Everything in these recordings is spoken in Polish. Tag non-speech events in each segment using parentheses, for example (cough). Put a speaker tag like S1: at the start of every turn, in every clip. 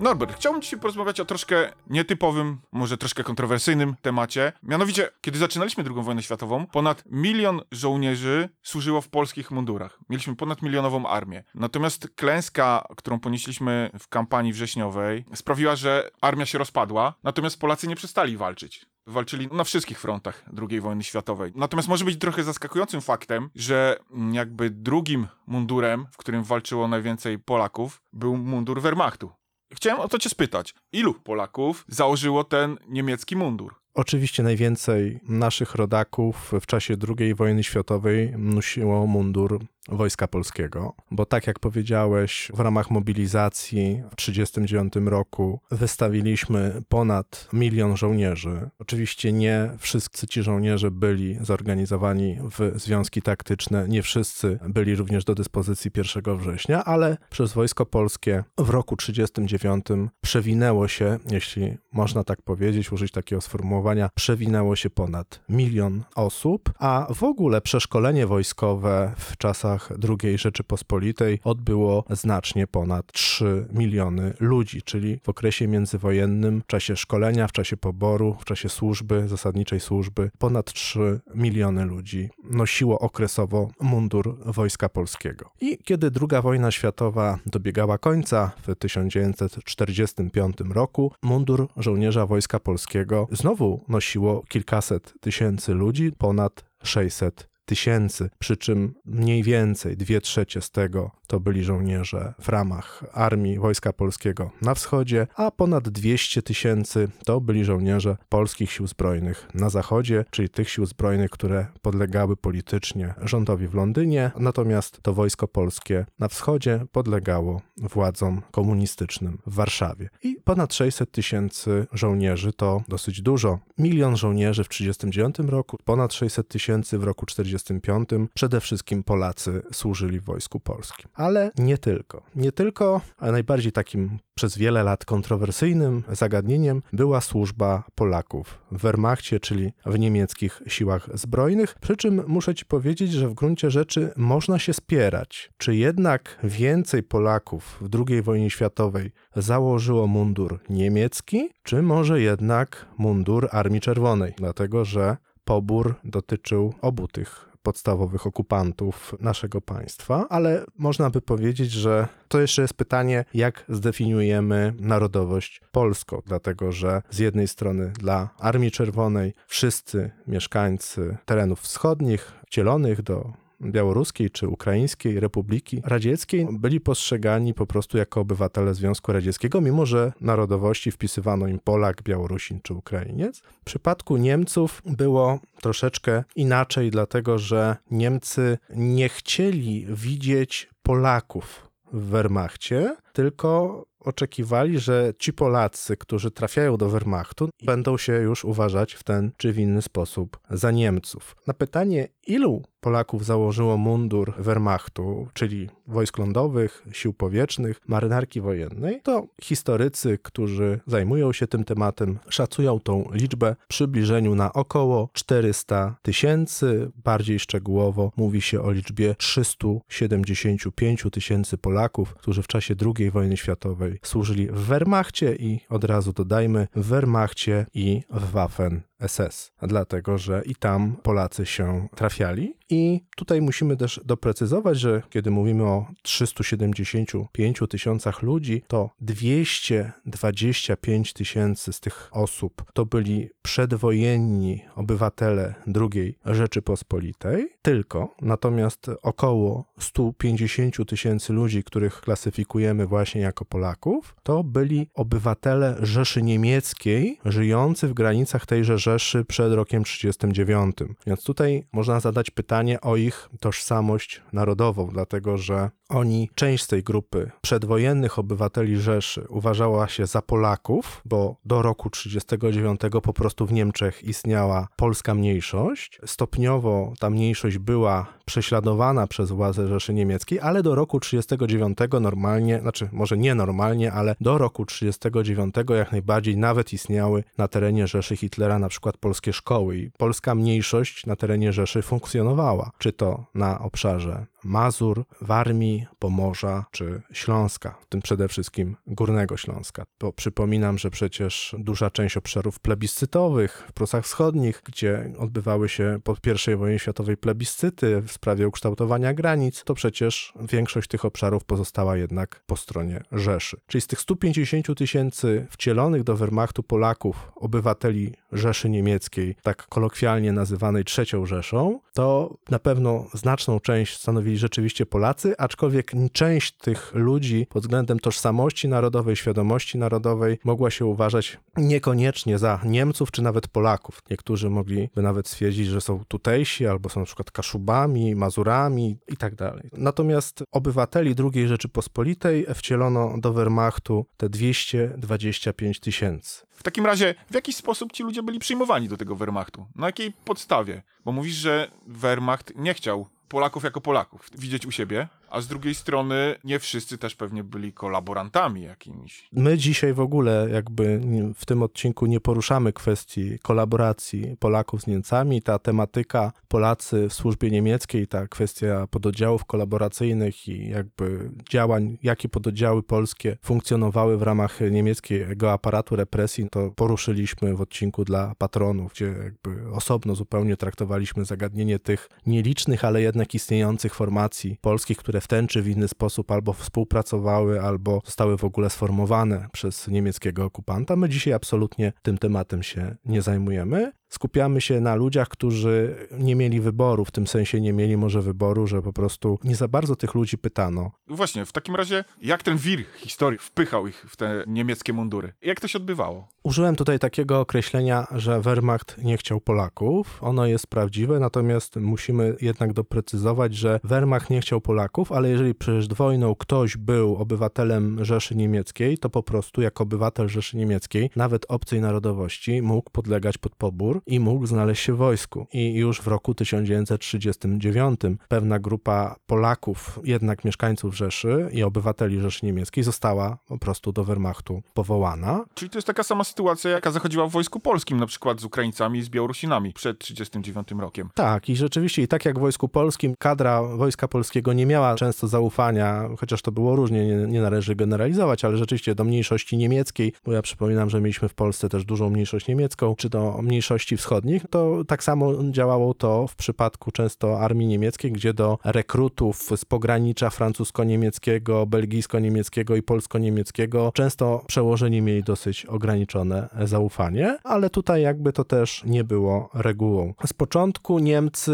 S1: Norbert, chciałbym dzisiaj porozmawiać o troszkę nietypowym, może troszkę kontrowersyjnym temacie. Mianowicie, kiedy zaczynaliśmy II wojnę światową, ponad milion żołnierzy służyło w polskich mundurach. Mieliśmy ponad milionową armię. Natomiast klęska, którą ponieśliśmy w kampanii wrześniowej, sprawiła, że armia się rozpadła, natomiast Polacy nie przestali walczyć walczyli na wszystkich frontach II wojny światowej. Natomiast może być trochę zaskakującym faktem, że jakby drugim mundurem, w którym walczyło najwięcej Polaków, był mundur Wehrmachtu. Chciałem o to cię spytać. Ilu Polaków założyło ten niemiecki mundur?
S2: Oczywiście najwięcej naszych rodaków w czasie II wojny światowej nosiło mundur Wojska Polskiego, bo tak jak powiedziałeś, w ramach mobilizacji w 1939 roku wystawiliśmy ponad milion żołnierzy. Oczywiście nie wszyscy ci żołnierze byli zorganizowani w związki taktyczne, nie wszyscy byli również do dyspozycji 1 września, ale przez Wojsko Polskie w roku 1939 przewinęło się, jeśli można tak powiedzieć, użyć takiego sformułowania, przewinęło się ponad milion osób, a w ogóle przeszkolenie wojskowe w czasach II Rzeczypospolitej odbyło znacznie ponad 3 miliony ludzi, czyli w okresie międzywojennym, w czasie szkolenia, w czasie poboru, w czasie służby, zasadniczej służby, ponad 3 miliony ludzi nosiło okresowo mundur Wojska Polskiego. I kiedy II wojna światowa dobiegała końca w 1945 roku, mundur żołnierza Wojska Polskiego znowu nosiło kilkaset tysięcy ludzi, ponad 600 tysięcy, przy czym mniej więcej dwie trzecie z tego to byli żołnierze w ramach Armii Wojska Polskiego na wschodzie, a ponad 200 tysięcy to byli żołnierze polskich sił zbrojnych na zachodzie, czyli tych sił zbrojnych, które podlegały politycznie rządowi w Londynie, natomiast to Wojsko Polskie na wschodzie podlegało władzom komunistycznym w Warszawie. I ponad 600 tysięcy żołnierzy to dosyć dużo. Milion żołnierzy w 1939 roku, ponad 600 tysięcy w roku 1945. Przede wszystkim Polacy służyli w Wojsku Polskim ale nie tylko. Nie tylko, a najbardziej takim przez wiele lat kontrowersyjnym zagadnieniem była służba Polaków w Wehrmachcie, czyli w niemieckich siłach zbrojnych. Przy czym muszę ci powiedzieć, że w gruncie rzeczy można się spierać, czy jednak więcej Polaków w II wojnie światowej założyło mundur niemiecki, czy może jednak mundur Armii Czerwonej, dlatego że pobór dotyczył obu tych podstawowych okupantów naszego państwa, ale można by powiedzieć, że to jeszcze jest pytanie, jak zdefiniujemy narodowość polską, dlatego że z jednej strony dla Armii Czerwonej wszyscy mieszkańcy terenów wschodnich, wcielonych do białoruskiej czy ukraińskiej Republiki Radzieckiej byli postrzegani po prostu jako obywatele Związku Radzieckiego, mimo że narodowości wpisywano im Polak, Białorusin czy Ukrainiec. W przypadku Niemców było troszeczkę inaczej, dlatego że Niemcy nie chcieli widzieć Polaków w Wehrmachcie, tylko oczekiwali, że ci Polacy, którzy trafiają do Wehrmachtu, będą się już uważać w ten czy w inny sposób za Niemców. Na pytanie, ilu Polaków założyło mundur Wehrmachtu, czyli wojsk lądowych, sił powietrznych, marynarki wojennej, to historycy, którzy zajmują się tym tematem, szacują tą liczbę w przybliżeniu na około 400 tysięcy. Bardziej szczegółowo mówi się o liczbie 375 tysięcy Polaków, którzy w czasie II wojny światowej służyli w Wehrmachcie i od razu dodajmy w Wehrmachcie i w Waffen SS, dlatego że i tam Polacy się trafiali. I tutaj musimy też doprecyzować, że kiedy mówimy o 375 tysiącach ludzi, to 225 tysięcy z tych osób to byli przedwojenni obywatele II Rzeczypospolitej, tylko natomiast około 150 tysięcy ludzi, których klasyfikujemy właśnie jako Polaków, to byli obywatele Rzeszy Niemieckiej, żyjący w granicach tejże Rzeszy przed rokiem 1939. Więc tutaj można zadać pytanie o ich tożsamość narodową, dlatego że oni, część z tej grupy przedwojennych obywateli Rzeszy uważała się za Polaków, bo do roku 1939 po prostu w Niemczech istniała polska mniejszość. Stopniowo ta mniejszość była prześladowana przez władze Rzeszy Niemieckiej, ale do roku 1939 normalnie, znaczy może nie normalnie, ale do roku 1939 jak najbardziej nawet istniały na terenie Rzeszy Hitlera na przykład polskie szkoły i polska mniejszość na terenie Rzeszy funkcjonowała, czy to na obszarze Mazur, Warmii, Pomorza czy Śląska, w tym przede wszystkim Górnego Śląska. Bo przypominam, że przecież duża część obszarów plebiscytowych w Prusach Wschodnich, gdzie odbywały się po I wojnie światowej plebiscyty w sprawie ukształtowania granic, to przecież większość tych obszarów pozostała jednak po stronie Rzeszy. Czyli z tych 150 tysięcy wcielonych do Wehrmachtu Polaków, obywateli Rzeszy Niemieckiej, tak kolokwialnie nazywanej trzecią Rzeszą, to na pewno znaczną część stanowili rzeczywiście Polacy, aczkolwiek część tych ludzi pod względem tożsamości narodowej, świadomości narodowej mogła się uważać niekoniecznie za Niemców czy nawet Polaków. Niektórzy mogliby nawet stwierdzić, że są tutejsi albo są na przykład Kaszubami, Mazurami i tak dalej. Natomiast obywateli II Rzeczypospolitej wcielono do Wehrmachtu te 225 tysięcy.
S1: W takim razie, w jaki sposób ci ludzie byli przyjmowani do tego Wehrmachtu? Na jakiej podstawie? Bo mówisz, że Wehrmacht nie chciał Polaków jako Polaków. Widzieć u siebie, a z drugiej strony nie wszyscy też pewnie byli kolaborantami jakimiś.
S2: My dzisiaj w ogóle jakby w tym odcinku nie poruszamy kwestii kolaboracji Polaków z Niemcami. Ta tematyka Polacy w służbie niemieckiej, ta kwestia pododdziałów kolaboracyjnych i jakby działań, jakie pododdziały polskie funkcjonowały w ramach niemieckiego aparatu represji, to poruszyliśmy w odcinku dla patronów, gdzie jakby osobno zupełnie traktowaliśmy zagadnienie tych nielicznych, ale jednak istniejących formacji polskich, które w ten czy w inny sposób albo współpracowały, albo zostały w ogóle sformowane przez niemieckiego okupanta. My dzisiaj absolutnie tym tematem się nie zajmujemy skupiamy się na ludziach, którzy nie mieli wyboru, w tym sensie nie mieli może wyboru, że po prostu nie za bardzo tych ludzi pytano.
S1: Właśnie, w takim razie, jak ten wir historii wpychał ich w te niemieckie mundury? Jak to się odbywało?
S2: Użyłem tutaj takiego określenia, że Wehrmacht nie chciał Polaków. Ono jest prawdziwe, natomiast musimy jednak doprecyzować, że Wehrmacht nie chciał Polaków, ale jeżeli przed wojną ktoś był obywatelem Rzeszy Niemieckiej, to po prostu jako obywatel Rzeszy Niemieckiej, nawet obcej narodowości, mógł podlegać pod pobór i mógł znaleźć się w wojsku. I już w roku 1939 pewna grupa Polaków, jednak mieszkańców Rzeszy i obywateli Rzeszy Niemieckiej została po prostu do Wehrmachtu powołana.
S1: Czyli to jest taka sama sytuacja, jaka zachodziła w Wojsku Polskim, na przykład z Ukraińcami i z Białorusinami przed 1939 rokiem.
S2: Tak, i rzeczywiście i tak jak w Wojsku Polskim, kadra Wojska Polskiego nie miała często zaufania, chociaż to było różnie, nie, nie należy generalizować, ale rzeczywiście do mniejszości niemieckiej, bo ja przypominam, że mieliśmy w Polsce też dużą mniejszość niemiecką, czy do mniejszości wschodnich, to tak samo działało to w przypadku często armii niemieckiej, gdzie do rekrutów z pogranicza francusko-niemieckiego, belgijsko-niemieckiego i polsko-niemieckiego często przełożeni mieli dosyć ograniczone zaufanie, ale tutaj jakby to też nie było regułą. Z początku Niemcy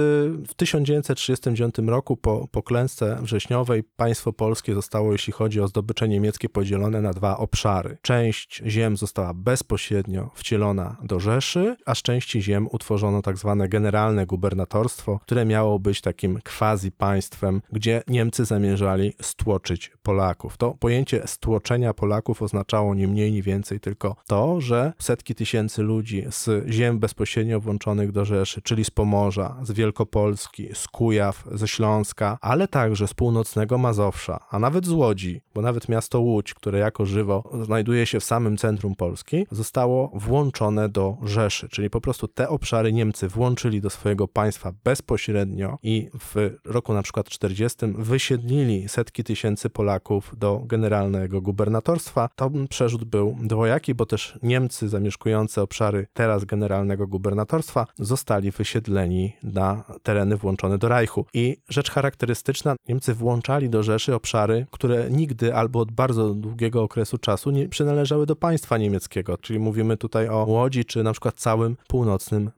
S2: w 1939 roku po, po klęsce wrześniowej państwo polskie zostało, jeśli chodzi o zdobycze niemieckie, podzielone na dwa obszary. Część ziem została bezpośrednio wcielona do Rzeszy, a z części ziem utworzono tak zwane generalne gubernatorstwo, które miało być takim quasi państwem, gdzie Niemcy zamierzali stłoczyć Polaków. To pojęcie stłoczenia Polaków oznaczało nie mniej, nie więcej tylko to, że setki tysięcy ludzi z ziem bezpośrednio włączonych do Rzeszy, czyli z Pomorza, z Wielkopolski, z Kujaw, ze Śląska, ale także z północnego Mazowsza, a nawet z Łodzi, bo nawet miasto Łódź, które jako żywo znajduje się w samym centrum Polski, zostało włączone do Rzeszy, czyli po prostu prostu te obszary Niemcy włączyli do swojego państwa bezpośrednio i w roku na przykład 40 wysiedlili setki tysięcy Polaków do generalnego gubernatorstwa, to przerzut był dwojaki, bo też Niemcy zamieszkujące obszary teraz generalnego gubernatorstwa zostali wysiedleni na tereny włączone do Reichu. I rzecz charakterystyczna, Niemcy włączali do Rzeszy obszary, które nigdy albo od bardzo długiego okresu czasu nie przynależały do państwa niemieckiego, czyli mówimy tutaj o Łodzi czy na przykład całym północnym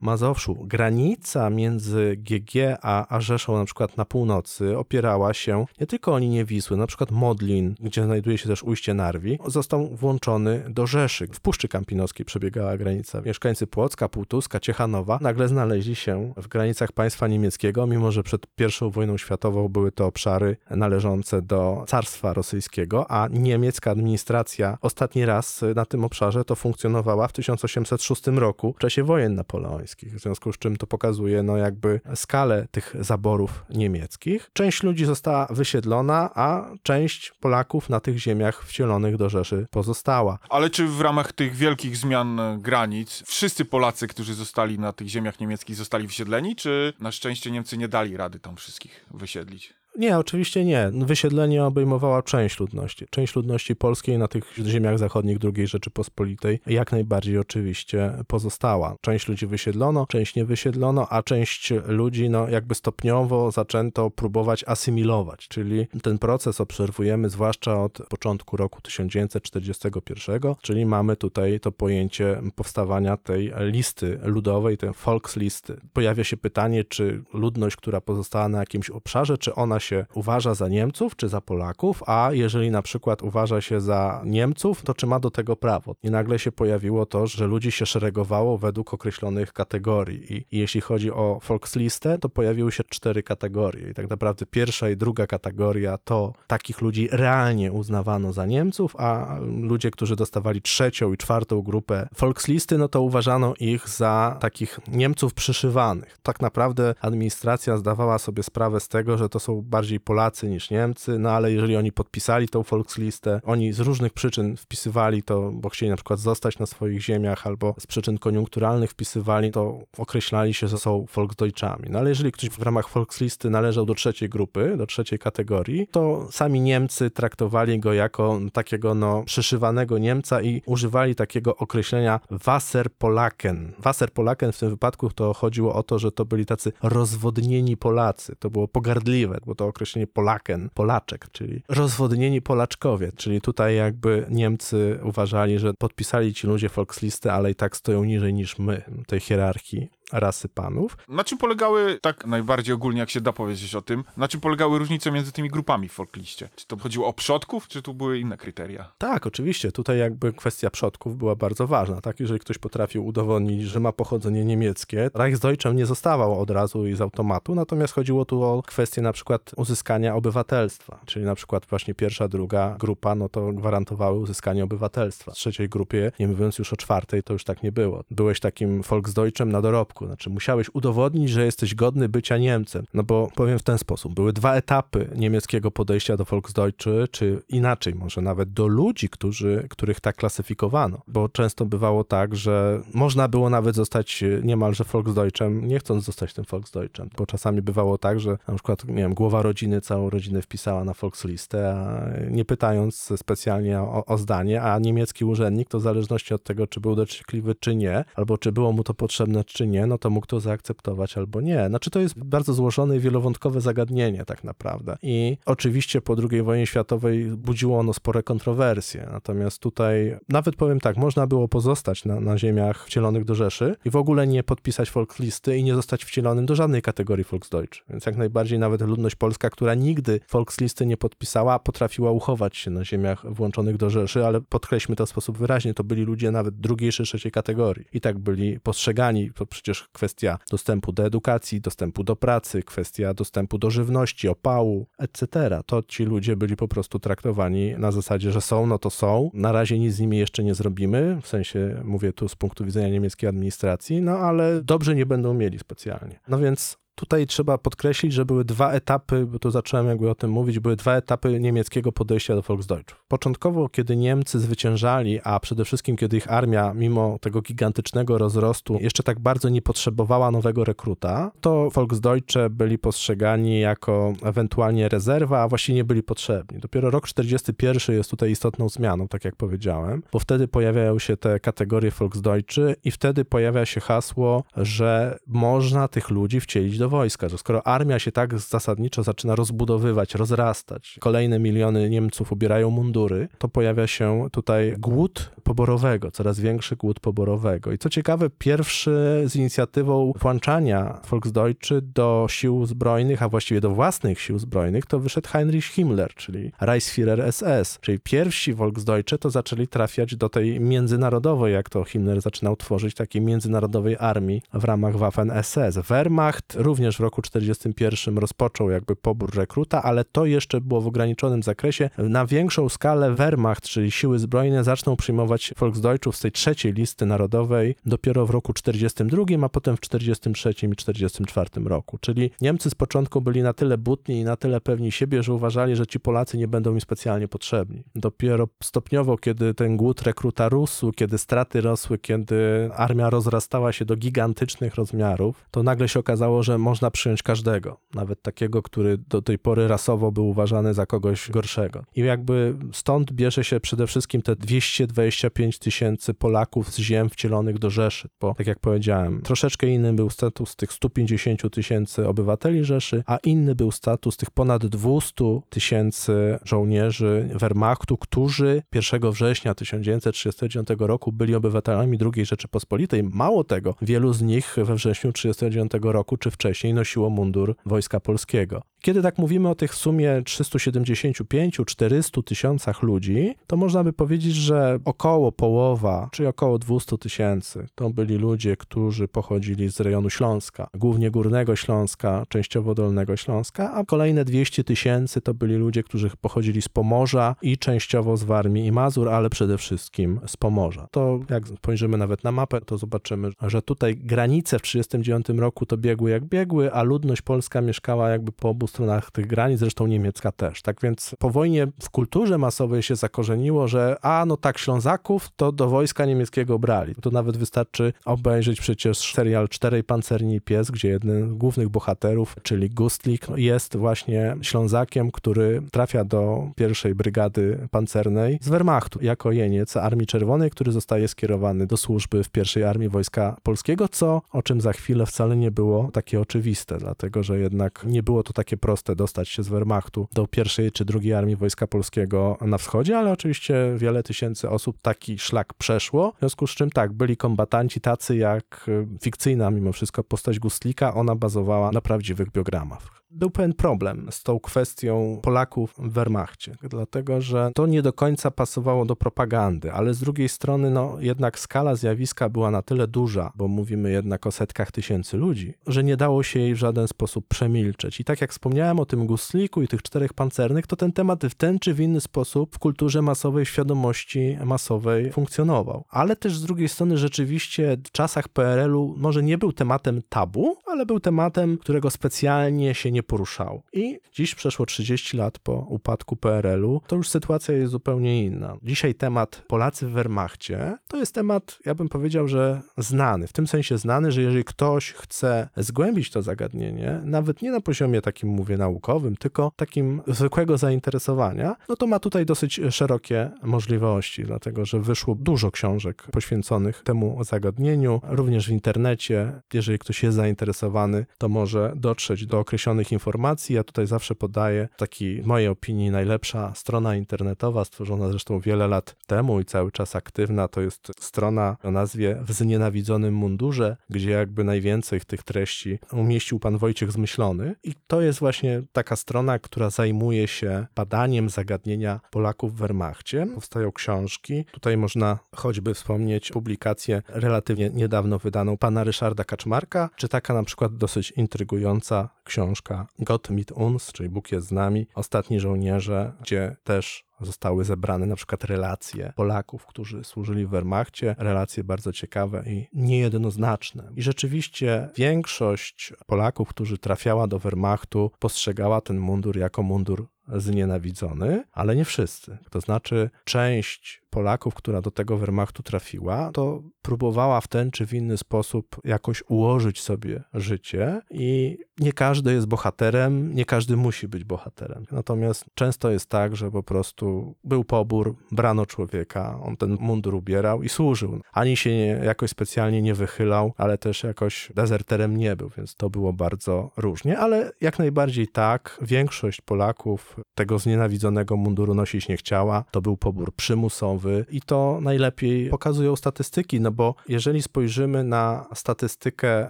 S2: Mazowszu. Granica między GG a, a Rzeszą na przykład na północy opierała się nie tylko o linię Wisły, na przykład Modlin, gdzie znajduje się też ujście Narwi, został włączony do Rzeszy. W Puszczy Kampinoskiej przebiegała granica. Mieszkańcy Płocka, Półtuska, Ciechanowa nagle znaleźli się w granicach państwa niemieckiego, mimo że przed I wojną światową były to obszary należące do carstwa rosyjskiego, a niemiecka administracja ostatni raz na tym obszarze to funkcjonowała w 1806 roku w czasie wojen napoleońskich, w związku z czym to pokazuje no jakby skalę tych zaborów niemieckich. Część ludzi została wysiedlona, a część Polaków na tych ziemiach wcielonych do Rzeszy pozostała.
S1: Ale czy w ramach tych wielkich zmian granic wszyscy Polacy, którzy zostali na tych ziemiach niemieckich, zostali wysiedleni, czy na szczęście Niemcy nie dali rady tam wszystkich wysiedlić?
S2: Nie, oczywiście nie. Wysiedlenie obejmowała część ludności. Część ludności polskiej na tych ziemiach zachodnich II Rzeczypospolitej jak najbardziej oczywiście pozostała. Część ludzi wysiedlono, część nie wysiedlono, a część ludzi no, jakby stopniowo zaczęto próbować asymilować, czyli ten proces obserwujemy zwłaszcza od początku roku 1941, czyli mamy tutaj to pojęcie powstawania tej listy ludowej, tej Volkslisty. Pojawia się pytanie, czy ludność, która pozostała na jakimś obszarze, czy ona się uważa za Niemców czy za Polaków, a jeżeli na przykład uważa się za Niemców, to czy ma do tego prawo? I nagle się pojawiło to, że ludzi się szeregowało według określonych kategorii. I, i jeśli chodzi o Volkslistę, to pojawiły się cztery kategorie. I tak naprawdę pierwsza i druga kategoria to takich ludzi realnie uznawano za Niemców, a ludzie, którzy dostawali trzecią i czwartą grupę Volkslisty, no to uważano ich za takich Niemców przyszywanych. Tak naprawdę administracja zdawała sobie sprawę z tego, że to są bardziej Polacy niż Niemcy, no ale jeżeli oni podpisali tą Volkslistę, oni z różnych przyczyn wpisywali to, bo chcieli na przykład zostać na swoich ziemiach, albo z przyczyn koniunkturalnych wpisywali, to określali się, że są Volksdeutschami. No ale jeżeli ktoś w ramach Volkslisty należał do trzeciej grupy, do trzeciej kategorii, to sami Niemcy traktowali go jako takiego no przyszywanego Niemca i używali takiego określenia Wasserpolaken. Wasserpolaken w tym wypadku to chodziło o to, że to byli tacy rozwodnieni Polacy. To było pogardliwe, bo to określenie Polaken, Polaczek, czyli rozwodnieni Polaczkowie, czyli tutaj jakby Niemcy uważali, że podpisali ci ludzie Volkslistę, ale i tak stoją niżej niż my tej hierarchii rasy panów.
S1: Na czym polegały, tak najbardziej ogólnie jak się da powiedzieć o tym, na czym polegały różnice między tymi grupami w folkliście? Czy to chodziło o przodków, czy tu były inne kryteria?
S2: Tak, oczywiście. Tutaj jakby kwestia przodków była bardzo ważna. Tak, jeżeli ktoś potrafił udowodnić, że ma pochodzenie niemieckie, Reichsdeutschem nie zostawał od razu i z automatu, natomiast chodziło tu o kwestię na przykład uzyskania obywatelstwa, czyli na przykład właśnie pierwsza, druga grupa, no to gwarantowały uzyskanie obywatelstwa. W trzeciej grupie, nie mówiąc już o czwartej, to już tak nie było. Byłeś takim Volksdeutschem na dorobku, znaczy musiałeś udowodnić, że jesteś godny bycia Niemcem. No bo powiem w ten sposób, były dwa etapy niemieckiego podejścia do Volksdeutsche, czy inaczej, może nawet do ludzi, którzy, których tak klasyfikowano. Bo często bywało tak, że można było nawet zostać niemalże Volksdeutschem, nie chcąc zostać tym Volksdeutschem. Bo czasami bywało tak, że na przykład, nie wiem, głowa rodziny całą rodzinę wpisała na Volkslistę, a nie pytając specjalnie o, o zdanie, a niemiecki urzędnik, to w zależności od tego, czy był dociekliwy, czy nie, albo czy było mu to potrzebne, czy nie, no to mógł to zaakceptować albo nie. Znaczy to jest bardzo złożone i wielowątkowe zagadnienie tak naprawdę. I oczywiście po II wojnie światowej budziło ono spore kontrowersje. Natomiast tutaj nawet powiem tak, można było pozostać na, na ziemiach wcielonych do Rzeszy i w ogóle nie podpisać Volkslisty i nie zostać wcielonym do żadnej kategorii Volksdeutsch. Więc jak najbardziej nawet ludność polska, która nigdy Volkslisty nie podpisała, potrafiła uchować się na ziemiach włączonych do Rzeszy, ale podkreślmy to w sposób wyraźnie, to byli ludzie nawet drugiej czy trzeciej kategorii. I tak byli postrzegani, to przecież kwestia dostępu do edukacji, dostępu do pracy, kwestia dostępu do żywności, opału, etc. To ci ludzie byli po prostu traktowani na zasadzie, że są, no to są. Na razie nic z nimi jeszcze nie zrobimy, w sensie mówię tu z punktu widzenia niemieckiej administracji, no ale dobrze nie będą mieli specjalnie. No więc Tutaj trzeba podkreślić, że były dwa etapy, bo tu zacząłem jakby o tym mówić, były dwa etapy niemieckiego podejścia do Volksdeutschów. Początkowo, kiedy Niemcy zwyciężali, a przede wszystkim kiedy ich armia, mimo tego gigantycznego rozrostu, jeszcze tak bardzo nie potrzebowała nowego rekruta, to Volksdeutsche byli postrzegani jako ewentualnie rezerwa, a właściwie nie byli potrzebni. Dopiero rok 41 jest tutaj istotną zmianą, tak jak powiedziałem, bo wtedy pojawiają się te kategorie Volksdeutsche i wtedy pojawia się hasło, że można tych ludzi wcielić do wojska, że skoro armia się tak zasadniczo zaczyna rozbudowywać, rozrastać, kolejne miliony Niemców ubierają mundury, to pojawia się tutaj głód poborowego, coraz większy głód poborowego. I co ciekawe, pierwszy z inicjatywą włączania Volksdeutsche do sił zbrojnych, a właściwie do własnych sił zbrojnych, to wyszedł Heinrich Himmler, czyli Reichsführer SS. Czyli pierwsi Volksdeutsche to zaczęli trafiać do tej międzynarodowej, jak to Himmler zaczynał tworzyć, takiej międzynarodowej armii w ramach Waffen-SS. Wehrmacht również w roku 1941 rozpoczął jakby pobór rekruta, ale to jeszcze było w ograniczonym zakresie. Na większą skalę Wehrmacht, czyli siły zbrojne, zaczną przyjmować Volksdeutschów z tej trzeciej listy narodowej dopiero w roku 1942, a potem w 1943 i 1944 roku. Czyli Niemcy z początku byli na tyle butni i na tyle pewni siebie, że uważali, że ci Polacy nie będą im specjalnie potrzebni. Dopiero stopniowo, kiedy ten głód rekruta rósł, kiedy straty rosły, kiedy armia rozrastała się do gigantycznych rozmiarów, to nagle się okazało, że można przyjąć każdego, nawet takiego, który do tej pory rasowo był uważany za kogoś gorszego. I jakby stąd bierze się przede wszystkim te 225 tysięcy Polaków z ziem wcielonych do Rzeszy, bo tak jak powiedziałem, troszeczkę inny był status tych 150 tysięcy obywateli Rzeszy, a inny był status tych ponad 200 tysięcy żołnierzy Wehrmachtu, którzy 1 września 1939 roku byli obywatelami II Rzeczypospolitej. Mało tego, wielu z nich we wrześniu 1939 roku czy wcześniej nosiło mundur Wojska Polskiego. Kiedy tak mówimy o tych w sumie 375-400 tysiącach ludzi, to można by powiedzieć, że około połowa, czyli około 200 tysięcy, to byli ludzie, którzy pochodzili z rejonu Śląska, głównie Górnego Śląska, częściowo Dolnego Śląska, a kolejne 200 tysięcy to byli ludzie, którzy pochodzili z Pomorza i częściowo z Warmii i Mazur, ale przede wszystkim z Pomorza. To jak spojrzymy nawet na mapę, to zobaczymy, że tutaj granice w 1939 roku to biegły jak biegły, a ludność polska mieszkała jakby po obu stronach tych granic, zresztą niemiecka też. Tak więc po wojnie w kulturze masowej się zakorzeniło, że a no tak, Ślązaków to do wojska niemieckiego brali. To nawet wystarczy obejrzeć przecież serial Czterej Pancerni i Pies, gdzie jeden z głównych bohaterów, czyli Gustlik, jest właśnie Ślązakiem, który trafia do pierwszej brygady pancernej z Wehrmachtu jako jeniec Armii Czerwonej, który zostaje skierowany do służby w pierwszej armii Wojska Polskiego, co o czym za chwilę wcale nie było takie oczywiste, dlatego że jednak nie było to takie proste dostać się z Wehrmachtu do pierwszej czy drugiej armii Wojska Polskiego na wschodzie, ale oczywiście wiele tysięcy osób taki szlak przeszło, w związku z czym tak, byli kombatanci tacy jak y, fikcyjna mimo wszystko postać Gustlika, ona bazowała na prawdziwych biogramach był pewien problem z tą kwestią Polaków w Wehrmachcie, dlatego że to nie do końca pasowało do propagandy, ale z drugiej strony, no jednak skala zjawiska była na tyle duża, bo mówimy jednak o setkach tysięcy ludzi, że nie dało się jej w żaden sposób przemilczeć. I tak jak wspomniałem o tym Gusliku i tych czterech pancernych, to ten temat w ten czy w inny sposób w kulturze masowej, w świadomości masowej funkcjonował. Ale też z drugiej strony rzeczywiście w czasach PRL-u może nie był tematem tabu, ale był tematem, którego specjalnie się nie poruszało. I dziś przeszło 30 lat po upadku PRL-u, to już sytuacja jest zupełnie inna. Dzisiaj temat Polacy w Wehrmachcie to jest temat, ja bym powiedział, że znany. W tym sensie znany, że jeżeli ktoś chce zgłębić to zagadnienie, nawet nie na poziomie takim, mówię, naukowym, tylko takim zwykłego zainteresowania, no to ma tutaj dosyć szerokie możliwości, dlatego że wyszło dużo książek poświęconych temu zagadnieniu, również w internecie. Jeżeli ktoś jest zainteresowany, to może dotrzeć do określonych informacji. Ja tutaj zawsze podaję taki, w mojej opinii, najlepsza strona internetowa, stworzona zresztą wiele lat temu i cały czas aktywna. To jest strona o nazwie W znienawidzonym mundurze, gdzie jakby najwięcej tych treści umieścił pan Wojciech Zmyślony. I to jest właśnie taka strona, która zajmuje się badaniem zagadnienia Polaków w Wehrmachcie. Powstają książki. Tutaj można choćby wspomnieć publikację relatywnie niedawno wydaną pana Ryszarda Kaczmarka, czy taka na przykład dosyć intrygująca książka książka mit uns, czyli Bóg jest z nami, Ostatni żołnierze, gdzie też zostały zebrane na przykład relacje Polaków, którzy służyli w Wehrmachcie, relacje bardzo ciekawe i niejednoznaczne. I rzeczywiście większość Polaków, którzy trafiała do Wehrmachtu, postrzegała ten mundur jako mundur znienawidzony, ale nie wszyscy. To znaczy, część Polaków, która do tego Wehrmachtu trafiła, to próbowała w ten czy w inny sposób jakoś ułożyć sobie życie i nie każdy jest bohaterem, nie każdy musi być bohaterem. Natomiast często jest tak, że po prostu był pobór, brano człowieka, on ten mundur ubierał i służył. Ani się nie, jakoś specjalnie nie wychylał, ale też jakoś dezerterem nie był, więc to było bardzo różnie, ale jak najbardziej tak, większość Polaków tego znienawidzonego munduru nosić nie chciała. To był pobór przymusowy i to najlepiej pokazują statystyki, no bo jeżeli spojrzymy na statystykę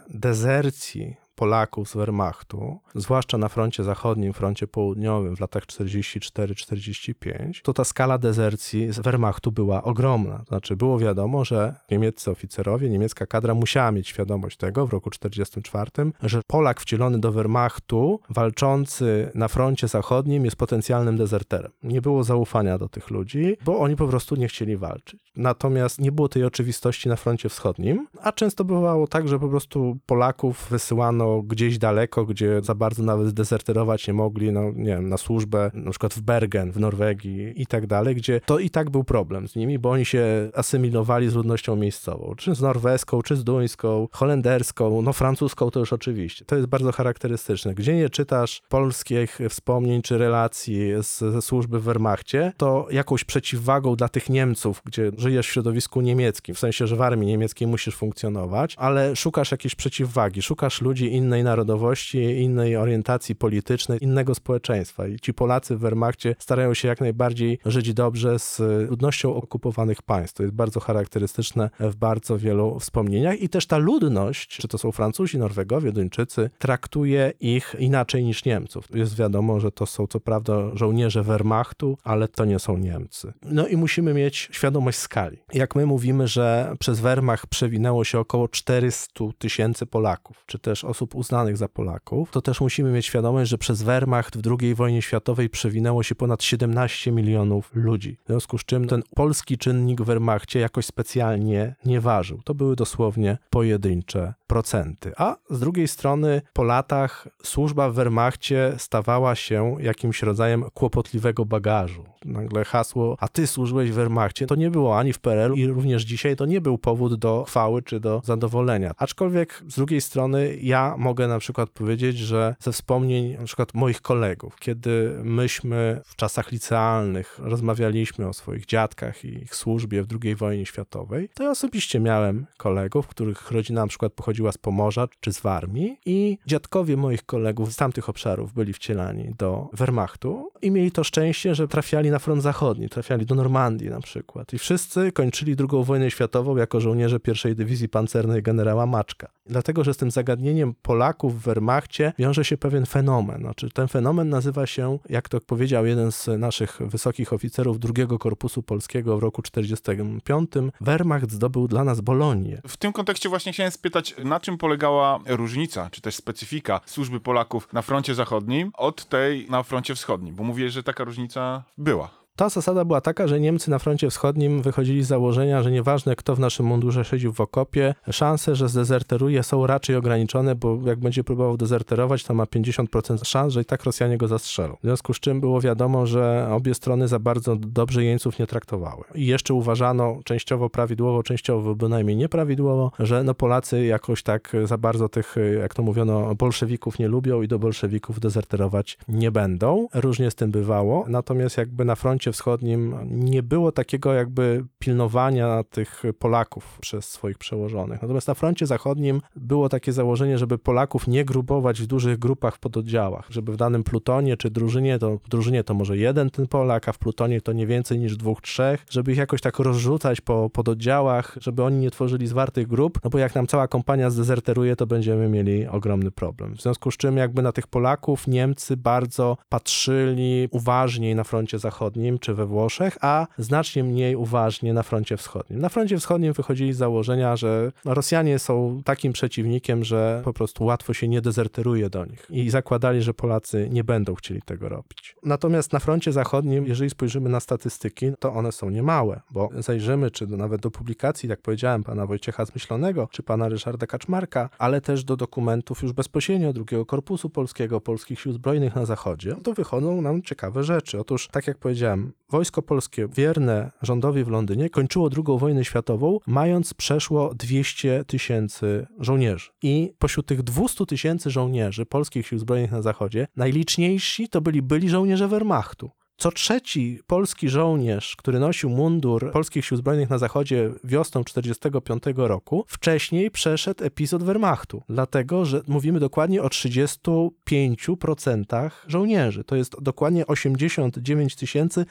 S2: dezercji Polaków z Wehrmachtu, zwłaszcza na froncie zachodnim, froncie południowym w latach 44-45, to ta skala dezercji z Wehrmachtu była ogromna. To znaczy było wiadomo, że niemieccy oficerowie, niemiecka kadra musiała mieć świadomość tego w roku 44, że Polak wcielony do Wehrmachtu, walczący na froncie zachodnim jest potencjalnym dezerterem. Nie było zaufania do tych ludzi, bo oni po prostu nie chcieli walczyć. Natomiast nie było tej oczywistości na froncie wschodnim, a często bywało tak, że po prostu Polaków wysyłano gdzieś daleko, gdzie za bardzo nawet dezerterować nie mogli, no nie wiem, na służbę, na przykład w Bergen, w Norwegii i tak dalej, gdzie to i tak był problem z nimi, bo oni się asymilowali z ludnością miejscową, czy z norweską, czy z duńską, holenderską, no francuską to już oczywiście. To jest bardzo charakterystyczne. Gdzie nie czytasz polskich wspomnień czy relacji z, ze służby w Wehrmachcie, to jakąś przeciwwagą dla tych Niemców, gdzie żyjesz w środowisku niemieckim, w sensie, że w armii niemieckiej musisz funkcjonować, ale szukasz jakiejś przeciwwagi, szukasz ludzi innej narodowości, innej orientacji politycznej, innego społeczeństwa. I ci Polacy w Wehrmachcie starają się jak najbardziej żyć dobrze z ludnością okupowanych państw. To jest bardzo charakterystyczne w bardzo wielu wspomnieniach. I też ta ludność, czy to są Francuzi, Norwegowie, Duńczycy, traktuje ich inaczej niż Niemców. Jest wiadomo, że to są co prawda żołnierze Wehrmachtu, ale to nie są Niemcy. No i musimy mieć świadomość skali. Jak my mówimy, że przez Wehrmacht przewinęło się około 400 tysięcy Polaków, czy też osób uznanych za Polaków, to też musimy mieć świadomość, że przez Wehrmacht w II wojnie światowej przewinęło się ponad 17 milionów ludzi. W związku z czym ten polski czynnik w Wehrmachcie jakoś specjalnie nie ważył. To były dosłownie pojedyncze procenty. A z drugiej strony po latach służba w Wehrmachcie stawała się jakimś rodzajem kłopotliwego bagażu. Nagle hasło, a ty służyłeś w Wehrmachcie, to nie było ani w PRL i również dzisiaj to nie był powód do chwały czy do zadowolenia. Aczkolwiek z drugiej strony ja mogę na przykład powiedzieć, że ze wspomnień na przykład moich kolegów, kiedy myśmy w czasach licealnych rozmawialiśmy o swoich dziadkach i ich służbie w II wojnie światowej, to ja osobiście miałem kolegów, których rodzina na przykład pochodziła z Pomorza czy z Warmii i dziadkowie moich kolegów z tamtych obszarów byli wcielani do Wehrmachtu i mieli to szczęście, że trafiali na front zachodni, trafiali do Normandii na przykład. I wszyscy kończyli II wojnę światową jako żołnierze pierwszej dywizji pancernej generała Maczka. Dlatego, że z tym zagadnieniem Polaków w Wehrmachcie wiąże się pewien fenomen. Znaczy, ten fenomen nazywa się, jak to powiedział jeden z naszych wysokich oficerów II Korpusu Polskiego w roku 1945, Wehrmacht zdobył dla nas Bolonię.
S1: W tym kontekście właśnie chciałem spytać, na czym polegała różnica, czy też specyfika służby Polaków na froncie zachodnim od tej na froncie wschodnim? Bo mówię, że taka różnica była.
S2: Ta zasada była taka, że Niemcy na froncie wschodnim wychodzili z założenia, że nieważne kto w naszym mundurze siedził w okopie, szanse, że zdezerteruje są raczej ograniczone, bo jak będzie próbował dezerterować, to ma 50% szans, że i tak Rosjanie go zastrzelą. W związku z czym było wiadomo, że obie strony za bardzo dobrze jeńców nie traktowały. I jeszcze uważano częściowo prawidłowo, częściowo bynajmniej nieprawidłowo, że no Polacy jakoś tak za bardzo tych, jak to mówiono, bolszewików nie lubią i do bolszewików dezerterować nie będą. Różnie z tym bywało, natomiast jakby na froncie wschodnim nie było takiego jakby pilnowania tych Polaków przez swoich przełożonych. Natomiast na froncie zachodnim było takie założenie, żeby Polaków nie grupować w dużych grupach w pododdziałach, żeby w danym plutonie czy drużynie, to w drużynie to może jeden ten Polak, a w plutonie to nie więcej niż dwóch, trzech, żeby ich jakoś tak rozrzucać po pododdziałach, żeby oni nie tworzyli zwartych grup, no bo jak nam cała kompania zdezerteruje, to będziemy mieli ogromny problem. W związku z czym jakby na tych Polaków Niemcy bardzo patrzyli uważniej na froncie zachodnim, czy we Włoszech, a znacznie mniej uważnie na froncie wschodnim. Na froncie wschodnim wychodzili z założenia, że Rosjanie są takim przeciwnikiem, że po prostu łatwo się nie dezerteruje do nich i zakładali, że Polacy nie będą chcieli tego robić. Natomiast na froncie zachodnim, jeżeli spojrzymy na statystyki, to one są niemałe, bo zajrzymy czy do, nawet do publikacji, jak powiedziałem, pana Wojciecha Zmyślonego, czy pana Ryszarda Kaczmarka, ale też do dokumentów już bezpośrednio drugiego Korpusu Polskiego, Polskich Sił Zbrojnych na Zachodzie, to wychodzą nam ciekawe rzeczy. Otóż, tak jak powiedziałem, Wojsko Polskie wierne rządowi w Londynie kończyło II wojnę światową, mając przeszło 200 tysięcy żołnierzy. I pośród tych 200 tysięcy żołnierzy Polskich Sił Zbrojnych na Zachodzie, najliczniejsi to byli byli żołnierze Wehrmachtu. Co trzeci polski żołnierz, który nosił mundur Polskich Sił Zbrojnych na Zachodzie wiosną 1945 roku, wcześniej przeszedł epizod Wehrmachtu, dlatego że mówimy dokładnie o 35% żołnierzy. To jest dokładnie 89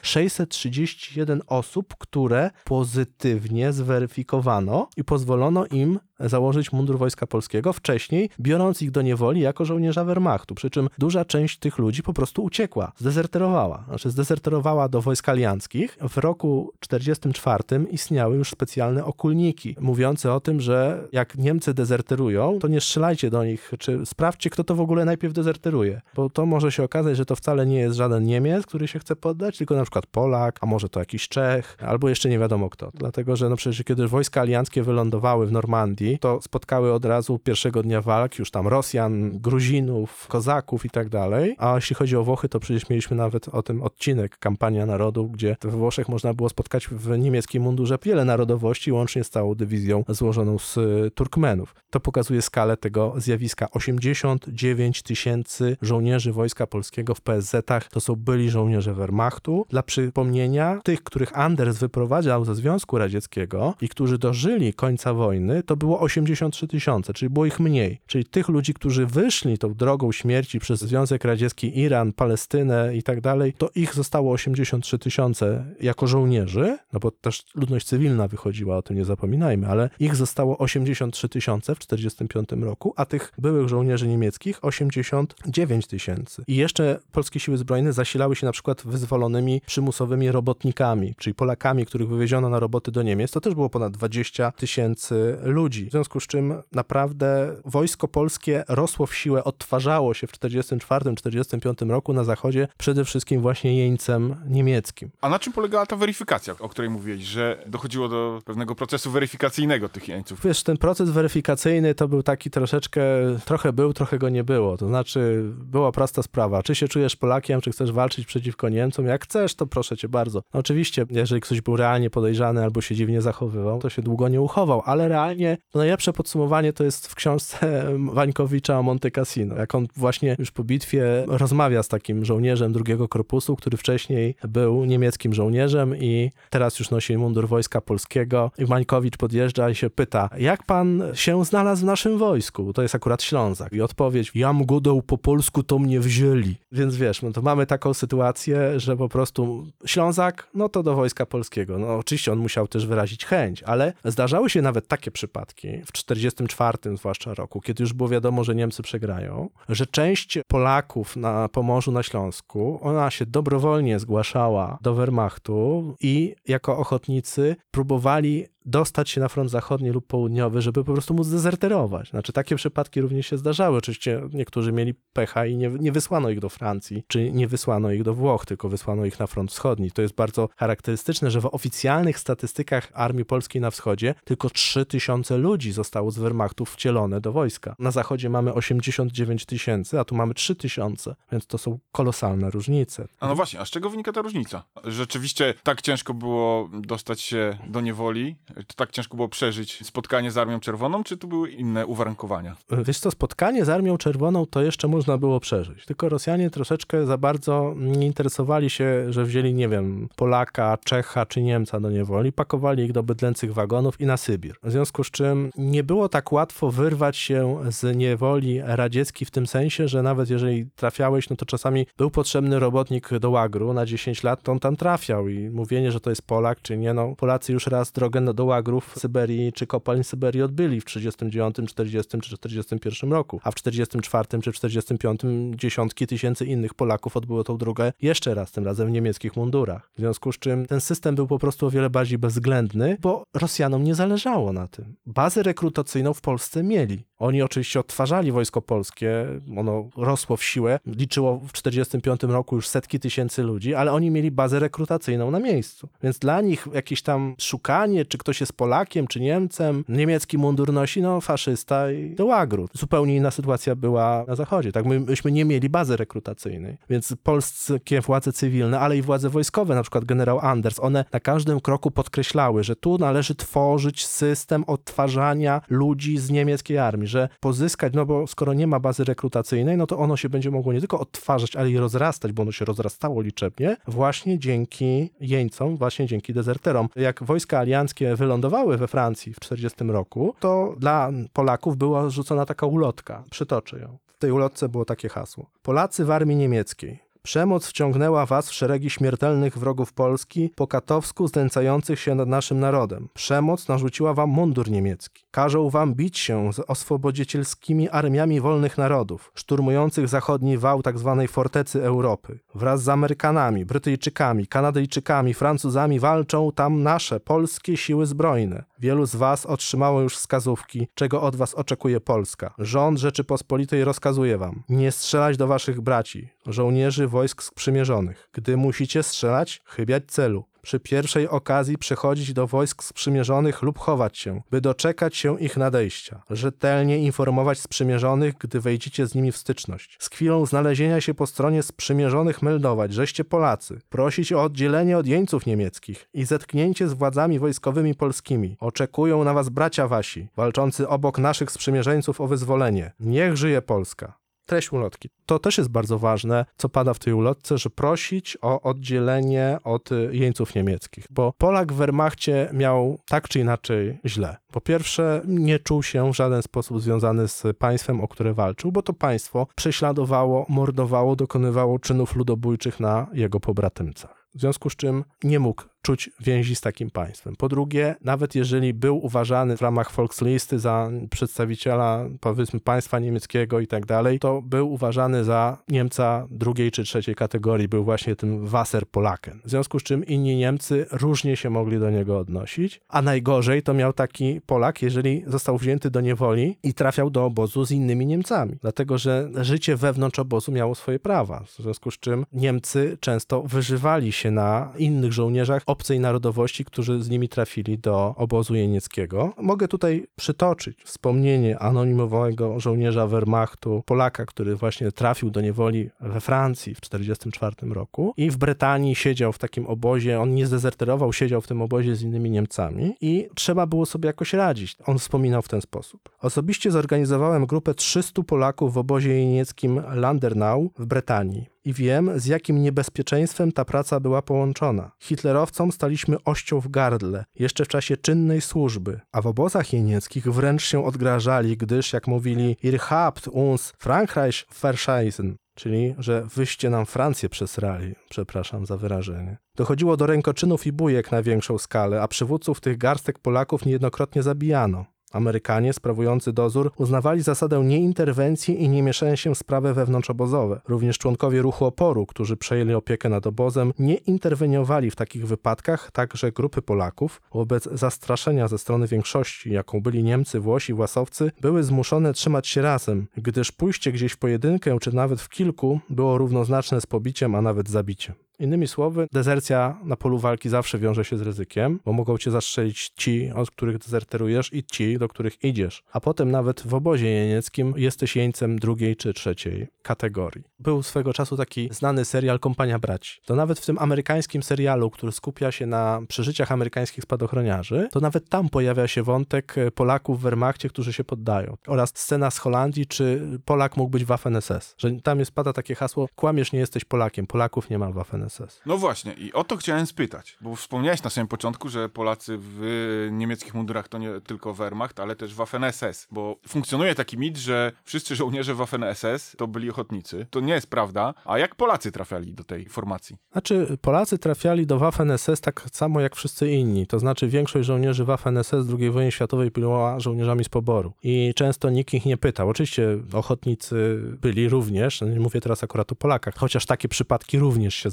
S2: 631 osób, które pozytywnie zweryfikowano i pozwolono im założyć mundur Wojska Polskiego, wcześniej biorąc ich do niewoli jako żołnierza Wehrmachtu. Przy czym duża część tych ludzi po prostu uciekła, zdezerterowała. Znaczy zdezerterowała do wojsk alianckich. W roku 1944 istniały już specjalne okulniki, mówiące o tym, że jak Niemcy dezerterują, to nie strzelajcie do nich, czy sprawdźcie, kto to w ogóle najpierw dezerteruje. Bo to może się okazać, że to wcale nie jest żaden Niemiec, który się chce poddać, tylko na przykład Polak, a może to jakiś Czech, albo jeszcze nie wiadomo kto. Dlatego, że no przecież kiedy wojska alianckie wylądowały w Normandii, to spotkały od razu pierwszego dnia walk już tam Rosjan, Gruzinów, Kozaków i tak dalej. A jeśli chodzi o Włochy, to przecież mieliśmy nawet o tym odcinek Kampania Narodu, gdzie we Włoszech można było spotkać w niemieckim mundurze wiele narodowości, łącznie z całą dywizją złożoną z y, Turkmenów. To pokazuje skalę tego zjawiska. 89 tysięcy żołnierzy Wojska Polskiego w PSZ-ach to są byli żołnierze Wehrmachtu. Dla przypomnienia, tych, których Anders wyprowadzał ze Związku Radzieckiego i którzy dożyli końca wojny, to było 83 tysiące, czyli było ich mniej. Czyli tych ludzi, którzy wyszli tą drogą śmierci przez Związek Radziecki, Iran, Palestynę i tak dalej, to ich zostało 83 tysiące jako żołnierzy, no bo też ludność cywilna wychodziła, o tym nie zapominajmy, ale ich zostało 83 tysiące w 1945 roku, a tych byłych żołnierzy niemieckich 89 tysięcy. I jeszcze polskie siły zbrojne zasilały się na przykład wyzwolonymi przymusowymi robotnikami, czyli Polakami, których wywieziono na roboty do Niemiec. To też było ponad 20 tysięcy ludzi. W związku z czym naprawdę wojsko polskie rosło w siłę, odtwarzało się w 1944-1945 roku na zachodzie, przede wszystkim właśnie jeńcem niemieckim.
S1: A na czym polegała ta weryfikacja, o której mówiłeś, że dochodziło do pewnego procesu weryfikacyjnego tych jeńców?
S2: Wiesz, ten proces weryfikacyjny to był taki troszeczkę, trochę był, trochę go nie było. To znaczy, była prosta sprawa. Czy się czujesz Polakiem, czy chcesz walczyć przeciwko Niemcom? Jak chcesz, to proszę cię bardzo. No oczywiście, jeżeli ktoś był realnie podejrzany albo się dziwnie zachowywał, to się długo nie uchował, ale realnie to najlepsze podsumowanie to jest w książce (laughs) Wańkowicza o Monte Cassino. Jak on właśnie już po bitwie rozmawia z takim żołnierzem drugiego korpusu, który wcześniej był niemieckim żołnierzem i teraz już nosi mundur Wojska Polskiego. I Wańkowicz podjeżdża i się pyta, jak pan się znalazł w naszym wojsku? To jest akurat Ślązak. I odpowiedź, jam godał po polsku, to mnie wzięli. Więc wiesz, no to mamy taką sytuację, że po prostu Ślązak, no to do Wojska Polskiego. No oczywiście on musiał też wyrazić chęć, ale zdarzały się nawet takie przypadki w 1944 zwłaszcza roku, kiedy już było wiadomo, że Niemcy przegrają, że część Polaków na Pomorzu, na Śląsku, ona się dobrowolnie zgłaszała do Wehrmachtu i jako ochotnicy próbowali dostać się na front zachodni lub południowy, żeby po prostu móc dezerterować. Znaczy takie przypadki również się zdarzały. Oczywiście niektórzy mieli pecha i nie, nie wysłano ich do Francji, czy nie wysłano ich do Włoch, tylko wysłano ich na front wschodni. To jest bardzo charakterystyczne, że w oficjalnych statystykach Armii Polskiej na wschodzie tylko 3000 ludzi zostało z Wehrmachtów wcielone do wojska. Na zachodzie mamy 89 tysięcy, a tu mamy 3000, więc to są kolosalne różnice.
S1: A no właśnie, a z czego wynika ta różnica? Rzeczywiście tak ciężko było dostać się do niewoli, to tak ciężko było przeżyć spotkanie z Armią Czerwoną, czy tu były inne uwarunkowania?
S2: Wiesz co, spotkanie z Armią Czerwoną to jeszcze można było przeżyć. Tylko Rosjanie troszeczkę za bardzo nie interesowali się, że wzięli, nie wiem, Polaka, Czecha czy Niemca do niewoli, pakowali ich do bydlęcych wagonów i na Sybir. W związku z czym nie było tak łatwo wyrwać się z niewoli radzieckiej w tym sensie, że nawet jeżeli trafiałeś, no to czasami był potrzebny robotnik do łagru na 10 lat, to on tam trafiał i mówienie, że to jest Polak czy nie, no Polacy już raz drogę do do łagrów Syberii czy kopalń Syberii odbyli w 39, 40 czy 41 roku, a w 44 czy 45 dziesiątki tysięcy innych Polaków odbyło tą drogę jeszcze raz, tym razem w niemieckich mundurach. W związku z czym ten system był po prostu o wiele bardziej bezwzględny, bo Rosjanom nie zależało na tym. Bazę rekrutacyjną w Polsce mieli. Oni oczywiście odtwarzali wojsko polskie, ono rosło w siłę, liczyło w 1945 roku już setki tysięcy ludzi, ale oni mieli bazę rekrutacyjną na miejscu. Więc dla nich jakieś tam szukanie, czy ktoś jest Polakiem, czy Niemcem, niemiecki mundur nosi, no faszysta i do łagru. Zupełnie inna sytuacja była na zachodzie. Tak, my, myśmy nie mieli bazy rekrutacyjnej, więc polskie władze cywilne, ale i władze wojskowe, na przykład generał Anders, one na każdym kroku podkreślały, że tu należy tworzyć system odtwarzania ludzi z niemieckiej armii, że pozyskać, no bo skoro nie ma bazy rekrutacyjnej, no to ono się będzie mogło nie tylko odtwarzać, ale i rozrastać, bo ono się rozrastało liczebnie, właśnie dzięki jeńcom, właśnie dzięki dezerterom. Jak wojska alianckie wylądowały we Francji w 40 roku, to dla Polaków była rzucona taka ulotka. Przytoczę ją. W tej ulotce było takie hasło. Polacy w armii niemieckiej. Przemoc wciągnęła was w szeregi śmiertelnych wrogów Polski, po katowsku znęcających się nad naszym narodem. Przemoc narzuciła wam mundur niemiecki. Każą wam bić się z oswobodzicielskimi armiami wolnych narodów, szturmujących zachodni wał tzw. Tak fortecy Europy. Wraz z Amerykanami, Brytyjczykami, Kanadyjczykami, Francuzami walczą tam nasze, polskie siły zbrojne. Wielu z was otrzymało już wskazówki, czego od was oczekuje Polska. Rząd Rzeczypospolitej rozkazuje wam nie strzelać do waszych braci, żołnierzy wojsk sprzymierzonych. Gdy musicie strzelać, chybiać celu. Przy pierwszej okazji przechodzić do wojsk sprzymierzonych lub chować się, by doczekać się ich nadejścia. Rzetelnie informować sprzymierzonych, gdy wejdziecie z nimi w styczność. Z chwilą znalezienia się po stronie sprzymierzonych meldować, żeście Polacy. Prosić o oddzielenie od jeńców niemieckich i zetknięcie z władzami wojskowymi polskimi. Oczekują na was bracia wasi, walczący obok naszych sprzymierzeńców o wyzwolenie. Niech żyje Polska treść ulotki. To też jest bardzo ważne, co pada w tej ulotce, że prosić o oddzielenie od jeńców niemieckich, bo Polak w Wehrmachcie miał tak czy inaczej źle. Po pierwsze, nie czuł się w żaden sposób związany z państwem, o które walczył, bo to państwo prześladowało, mordowało, dokonywało czynów ludobójczych na jego pobratymcach. W związku z czym nie mógł czuć więzi z takim państwem. Po drugie, nawet jeżeli był uważany w ramach Volkslisty za przedstawiciela, powiedzmy, państwa niemieckiego i tak dalej, to był uważany za Niemca drugiej czy trzeciej kategorii, był właśnie tym Wasser-Polaken. W związku z czym inni Niemcy różnie się mogli do niego odnosić, a najgorzej to miał taki Polak, jeżeli został wzięty do niewoli i trafiał do obozu z innymi Niemcami, dlatego że życie wewnątrz obozu miało swoje prawa, w związku z czym Niemcy często wyżywali się na innych żołnierzach obcej narodowości, którzy z nimi trafili do obozu jenieckiego. Mogę tutaj przytoczyć wspomnienie anonimowego żołnierza Wehrmachtu, Polaka, który właśnie trafił do niewoli we Francji w 1944 roku i w Brytanii siedział w takim obozie, on nie zdezerterował, siedział w tym obozie z innymi Niemcami i trzeba było sobie jakoś radzić. On wspominał w ten sposób. Osobiście zorganizowałem grupę 300 Polaków w obozie jenieckim Landernau w Brytanii i wiem, z jakim niebezpieczeństwem ta praca była połączona. Hitlerowcom staliśmy ością w gardle, jeszcze w czasie czynnej służby, a w obozach jenieckich wręcz się odgrażali, gdyż, jak mówili, ihr habt uns Frankreich verscheißen, czyli że wyście nam Francję przesrali, przepraszam za wyrażenie. Dochodziło do rękoczynów i bujek na większą skalę, a przywódców tych garstek Polaków niejednokrotnie zabijano. Amerykanie sprawujący dozór uznawali zasadę nieinterwencji i nie mieszania się w sprawy wewnątrzobozowe. Również członkowie ruchu oporu, którzy przejęli opiekę nad obozem, nie interweniowali w takich wypadkach, także grupy Polaków, wobec zastraszenia ze strony większości, jaką byli Niemcy, Włosi, Łasowcy, były zmuszone trzymać się razem, gdyż pójście gdzieś w pojedynkę czy nawet w kilku było równoznaczne z pobiciem, a nawet zabiciem. Innymi słowy, dezercja na polu walki zawsze wiąże się z ryzykiem, bo mogą cię zastrzelić ci, od których dezerterujesz i ci, do których idziesz. A potem nawet w obozie jenieckim jesteś jeńcem drugiej czy trzeciej kategorii. Był swego czasu taki znany serial Kompania Braci. To nawet w tym amerykańskim serialu, który skupia się na przeżyciach amerykańskich spadochroniarzy, to nawet tam pojawia się wątek Polaków w Wehrmachcie, którzy się poddają. Oraz scena z Holandii, czy Polak mógł być Waffen-SS. Że tam jest pada takie hasło, kłamiesz, nie jesteś Polakiem, Polaków nie ma Waffen-SS. SS.
S1: No właśnie, i o to chciałem spytać, bo wspomniałeś na samym początku, że Polacy w niemieckich mundurach to nie tylko Wehrmacht, ale też Waffen-SS, bo funkcjonuje taki mit, że wszyscy żołnierze Waffen-SS to byli ochotnicy. To nie jest prawda. A jak Polacy trafiali do tej formacji?
S2: Znaczy, Polacy trafiali do Waffen-SS tak samo jak wszyscy inni. To znaczy, większość żołnierzy Waffen-SS II wojnie światowej była żołnierzami z poboru. I często nikt ich nie pytał. Oczywiście ochotnicy byli również, no nie mówię teraz akurat o Polakach, chociaż takie przypadki również się